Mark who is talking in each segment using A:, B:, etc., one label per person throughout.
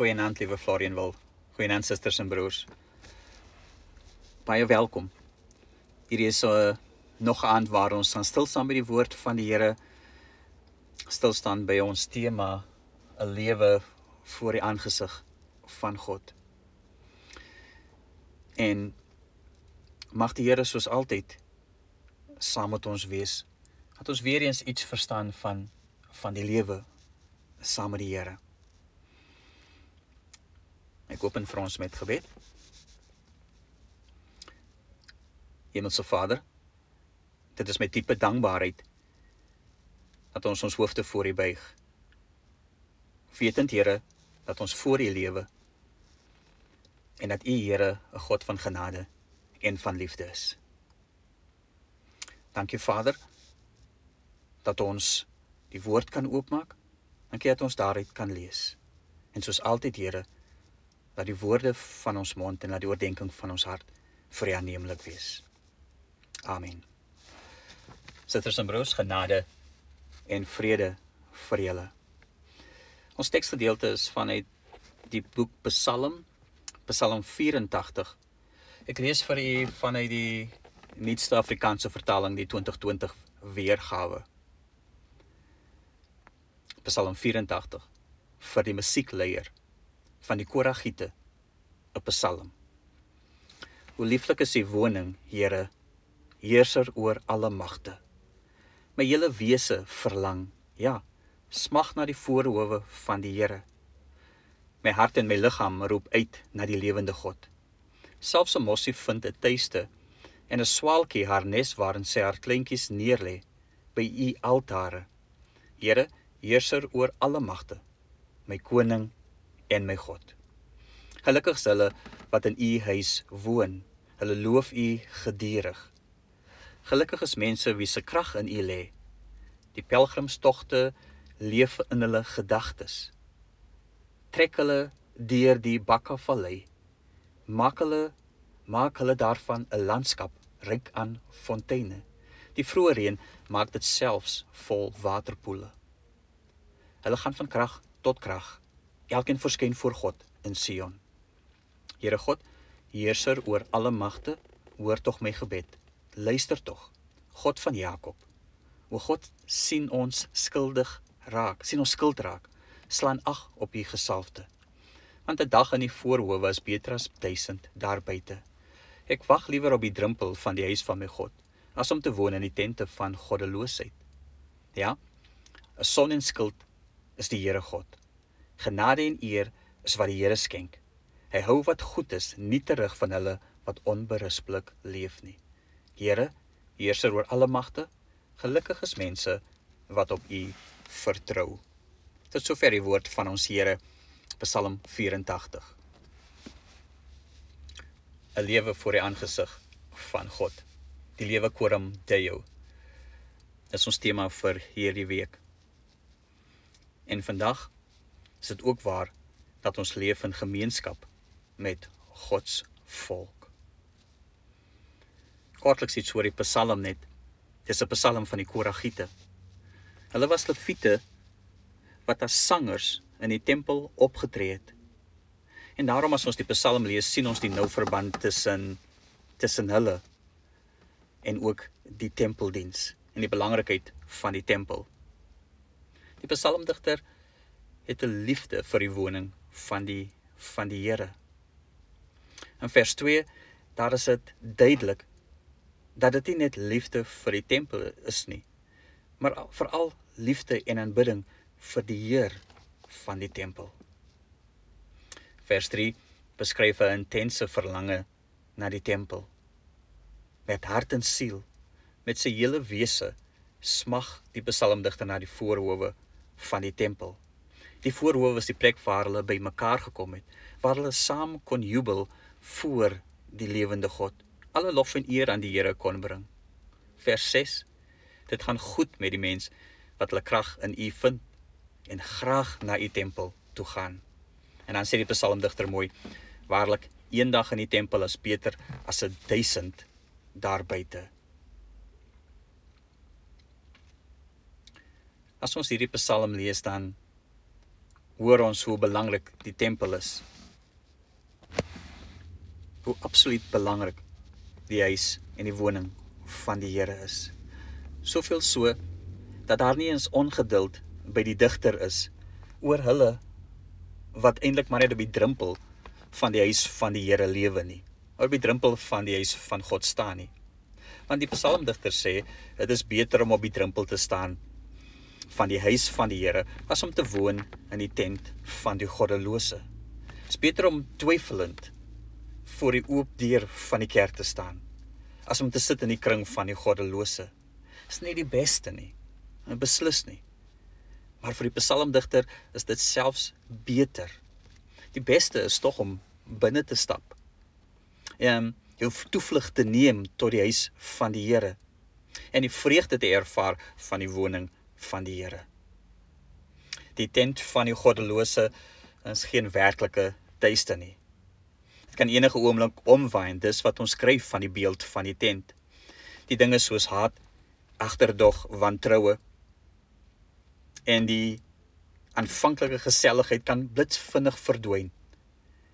A: Goeienaand liewe Florian wil. Goeienaand susters en broers. Baie welkom. Hierdie is 'n uh, nog 'n aand waar ons gaan stil staan by die woord van die Here. Stil staan by ons tema 'n lewe voor die aangesig van God. En mag die Here soos altyd saam met ons wees. Dat ons weer eens iets verstaan van van die lewe saam met die Here. Ek open vir ons met gebed. Hemelse Vader, dit is met diepe dankbaarheid dat ons ons hoofde voor U buig. Wetend Here dat ons voor U lewe en dat U Here 'n God van genade en van liefde is. Dankie Vader dat ons die woord kan oopmaak. Dankie dat ons daaruit kan lees. En soos altyd Here, dat die woorde van ons mond en dat die oordeenking van ons hart vir U aanneemlik wees. Amen. Susters en broers, genade en vrede vir julle. Ons teksgedeelte is vanuit die boek Psalm, Psalm 84. Ek lees vir u vanuit die nuutste Afrikaanse vertaling, die 2020 weergawe. Psalm 84 vir die musiekleier van die Koragiete 'n Psalm. Hoe lieflik is U woning, Here, heerser oor alle magte. My hele wese verlang, ja, smag na die voorhoewe van die Here. My hart en my liggaam roep uit na die lewende God. Selfs 'n mossie vind 'n tuiste en 'n swaalkie haar nes waarin sy haar kleintjies neerlê by U altare. Here, heerser oor alle magte, my koning en my God. Gelukkig is hulle wat in u huis woon. Hulle loof u gedurig. Gelukkig is mense wie se krag in u lê. Die pelgrimstogte leef in hulle gedagtes. Trek hulle deur die Bakkavallei. Maak hulle maak hulle daarvan 'n landskap ryk aan fonteine. Die vroeë reën maak dit selfs vol waterpoele. Hulle gaan van krag tot krag elkeen verskyn voor God in Sion. Here God, heerser oor alle magte, hoor tog my gebed. Luister tog, God van Jakob. O God, sien ons skuldig raak, sien ons skuld raak. Slaan ag op u gesalfde. Want 'n dag in die voorhoewe was beter as 1000 daar buite. Ek wag liewer op die drempel van die huis van my God as om te woon in die tente van goddeloosheid. Ja. 'n Son en skild is die Here God. Genade en eer is wat die Here skenk. Hy hou wat goed is nie terug van hulle wat onberusblik leef nie. Here, heerser oor alle magte, gelukkig is mense wat op U vertrou. Tot sover die woord van ons Here. Psalm 84. 'n Lewe voor die aangesig van God. Die lewe koram deo. Dis ons tema vir hierdie week. En vandag is dit ook waar dat ons leef in gemeenskap met God se volk. Kortliks iets oor die Psalm net. Dis 'n Psalm van die Koragiete. Hulle was leviete wat as sangers in die tempel opgetree het. En daarom as ons die Psalm lees, sien ons die nou verband tussen tussen hulle en ook die tempeldiens en die belangrikheid van die tempel. Die psalmdigter het 'n liefde vir die woning van die van die Here. In vers 2 daar is dit duidelik dat dit nie net liefde vir die tempel is nie, maar veral liefde en aanbidding vir die Heer van die tempel. Vers 3 beskryf 'n intense verlange na die tempel. Met hart en siel, met sy hele wese smag die psalmdigter na die voorhoewe van die tempel. Die voorhoof was die plek waar hulle bymekaar gekom het, waar hulle saam kon jubel voor die lewende God. Alle lof en eer aan die Here kon bring. Vers 6. Dit gaan goed met die mens wat hulle krag in U vind en graag na U tempel toe gaan. En dan sê die psalmdigter mooi: Waarlik, eendag in die tempel is beter as 'n 1000 daar buite. As ons hierdie psalm lees dan hoor ons hoe belangrik die tempel is. Hoe absoluut belangrik die huis en die woning van die Here is. Soveel so dat daar nie eens ongeduld by die digter is oor hulle wat eintlik maar net op die drempel van die huis van die Here lewe nie. Op die drempel van die huis van God staan nie. Want die psalmdigter sê dit is beter om op die drempel te staan van die huis van die Here as om te woon in die tent van die goddelose. Dit is beter om twyfelend voor die oop deur van die kerk te staan as om te sit in die kring van die goddelose is nie die beste nie. Beslis nie. Maar vir die psalmdigter is dit selfs beter. Die beste is tog om binne te stap. En jou toevlug te neem tot die huis van die Here en die vreugde te ervaar van die woning van die Here. Die tent van die goddelose is geen werklike tuiste nie. Dit kan enige oomblik omwaai en dis wat ons skryf van die beeld van die tent. Die dinge soos haat, agterdog, wantroue en die aanvanklike geselligheid kan blitsvinnig verdwyn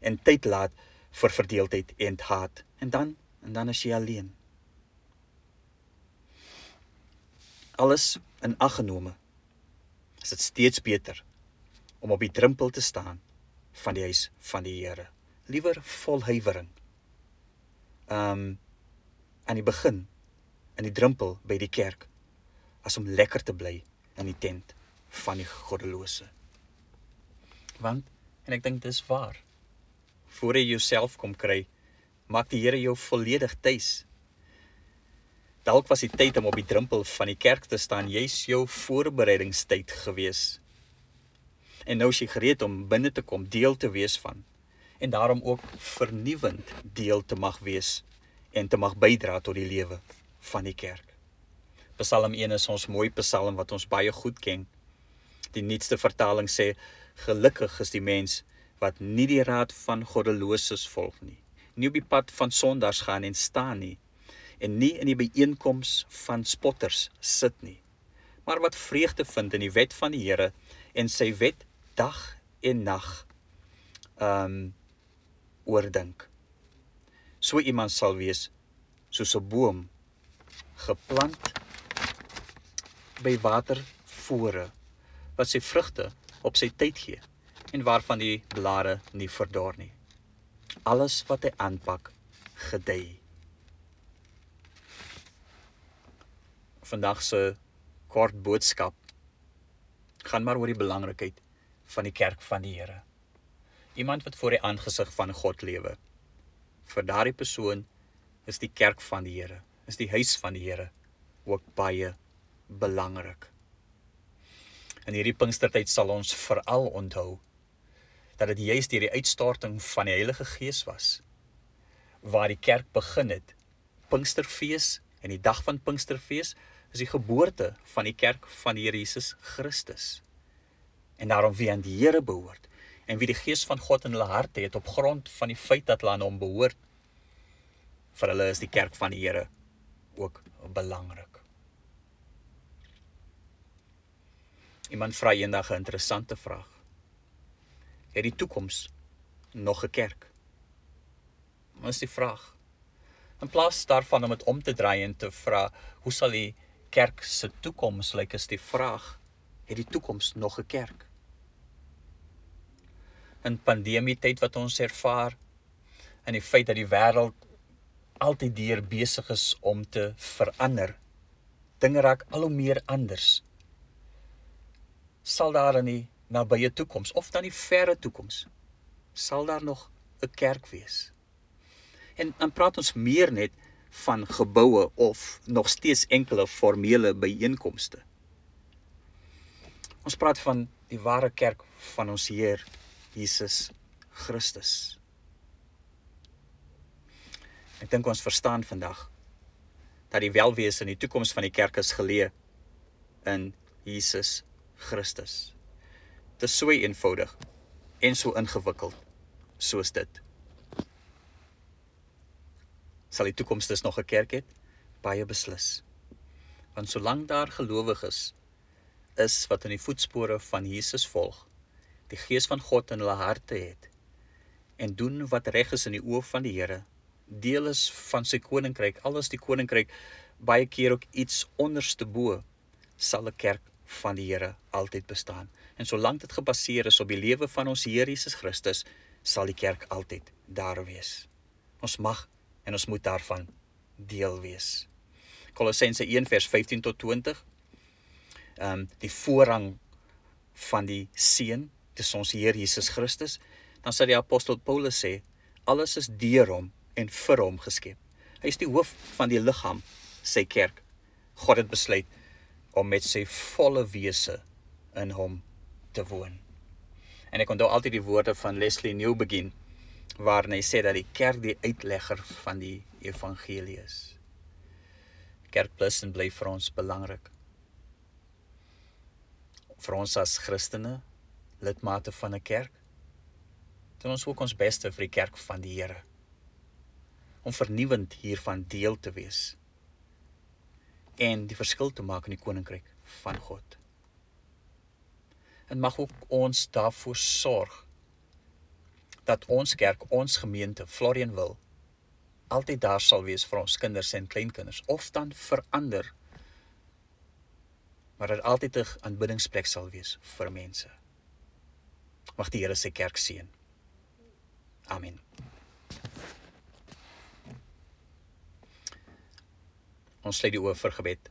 A: en tyd laat vir verdeeldheid en haat en dan en dan is jy alleen. Alles in ag genome is dit steeds beter om op die drempel te staan van die huis van die Here. Liewer vol huiwering. Um aan die begin in die drempel by die kerk as om lekker te bly in die tent van die goddelose. Want en ek dink dis waar. Voor jy jouself kom kry, maak die Here jou volledig tuis. Dalk was die tyd om op die drempel van die kerk te staan, jy's jou voorbereidingstyd gewees. En nou is jy gereed om binne te kom, deel te wees van en daarom ook vernuwend deel te mag wees en te mag bydra tot die lewe van die kerk. Psalm 1 is ons mooi psalm wat ons baie goed ken. Die nuutste vertaling sê gelukkig is die mens wat nie die raad van goddeloses volg nie, nie op die pad van sondaars gaan en staan nie en nie in die byeenkoms van spotters sit nie, maar wat vreugde vind in die wet van die Here en sy wet dag en nag um oordink. So iemand sal wees soos 'n boom geplant by watervore wat sy vrugte op sy tyd gee en waarvan die blare nie verdor nie. Alles wat hy aanpak, gedei. Vandag se kort boodskap gaan maar oor die belangrikheid van die kerk van die Here. Iemand wat voor die aangesig van God lewe. Vir daardie persoon is die kerk van die Here is die huis van die Here ook baie belangrik. In hierdie Pinkstertyd sal ons veral onthou dat dit juis deur die uitstorting van die Heilige Gees was waar die kerk begin het. Pinksterfees en die dag van Pinksterfees is die geboorte van die kerk van die Here Jesus Christus. En daarom wie aan die Here behoort en wie die Gees van God in hulle harte het op grond van die feit dat hulle aan hom behoort vir hulle is die kerk van die Here ook belangrik. Iemand vra eendag 'n interessante vraag. Het die toekoms nog 'n kerk? Is die vraag? In plaas daarvan om dit om te draai en te vra, hoe sal die kerk se toekoms lyk is die vraag, het die toekoms nog 'n kerk? In pandemie tyd wat ons ervaar en die feit dat die wêreld altyd deur besig is om te verander. Dinge raak al hoe meer anders. Sal daar in die nabye toekoms of dan die verre toekoms sal daar nog 'n kerk wees? En dan praat ons meer net van geboue of nog steeds enkele formele byeenkomste. Ons praat van die ware kerk van ons Heer Jesus Christus. Ek dink ons verstaan vandag dat die welwees in die toekoms van die kerk is geleë in Jesus Christus. Dit is so eenvoudig en so ingewikkeld soos dit. Sal die toekoms dus nog 'n kerk hê? Baie beslis. Want solank daar gelowiges is, is wat in die voetspore van Jesus volg, die gees van God in hulle harte het en doen wat reg is in die oë van die Here, deel is van sy koninkryk, alles die koninkryk baie keer ook iets onderste bo, sal 'n kerk van die Here altyd bestaan. En solank dit gebaseer is op die lewe van ons Here Jesus Christus, sal die kerk altyd daar wees. Ons mag en ons moet daarvan deel wees. Kolossense 1 vers 15 tot 20. Ehm um, die voorrang van die seun, dis ons Here Jesus Christus, dan sê die apostel Paulus sê alles is deur hom en vir hom geskep. Hy is die hoof van die liggaam, sy kerk. God het besluit om met sy volle wese in hom te woon. En ek onthou altyd die woorde van Leslie Newbegin waarin hy sê dat die kerk die uitlegger van die evangelie is. Kerk plus en bly vir ons belangrik. Vir ons as Christene, lidmate van 'n kerk, doen ons ook ons beste vir die kerk van die Here om vernuwend hiervan deel te wees en die verskil te maak in die koninkryk van God. En mag ook ons daarvoor sorg dat ons kerk, ons gemeente, Florian wil altyd daar sal wees vir ons kinders en kleinkinders of dan verander maar dit altyd 'n aanbiddingsplek sal wees vir mense. Mag die Here sy kerk seën. Amen. Ons sluit die oë vir gebed.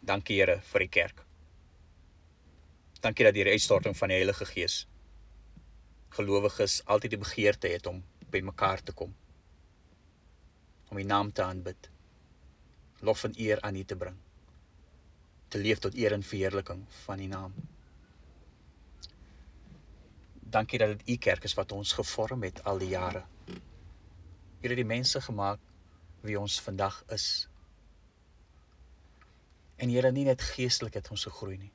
A: Dankie Here vir die kerk. Dankie dat die uitstorting van die Heilige Gees gelowiges altyd die begeerte het om by mekaar te kom. Om U naam te aanbid. Lof en eer aan U te bring. Te leef tot eer en verheerliking van U naam. Dankie dat dit U kerk is wat ons gevorm het al die jare. U het die mense gemaak wie ons vandag is. En Here, nie net geestelik het ons gegroei nie.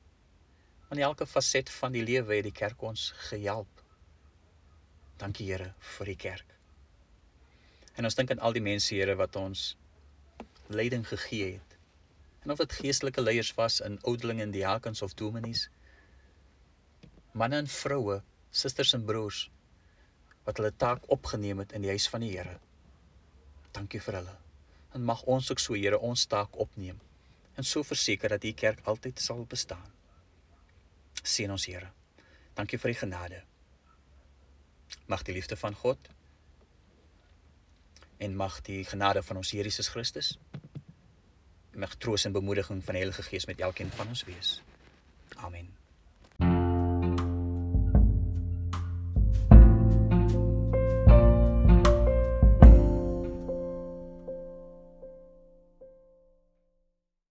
A: Maar in elke faset van die lewe het die kerk ons gehelp. Dankie Here vir die kerk. En ons dink aan al die mense Here wat ons leiding gegee het. En of dit geestelike leiers was in oudelinge en diakens of dominees, manne en vroue susters en broers wat hulle taak opgeneem het in die huis van die Here. Dankie vir hulle. En mag ons ook so Here ons taak opneem en so verseker dat u kerk altyd sal bestaan. Seën ons Here. Dankie vir die genade. Mag die liefde van God en mag die genade van ons Here Jesus Christus mag troos en bemoediging van die Heilige Gees met elkeen van ons wees. Amen.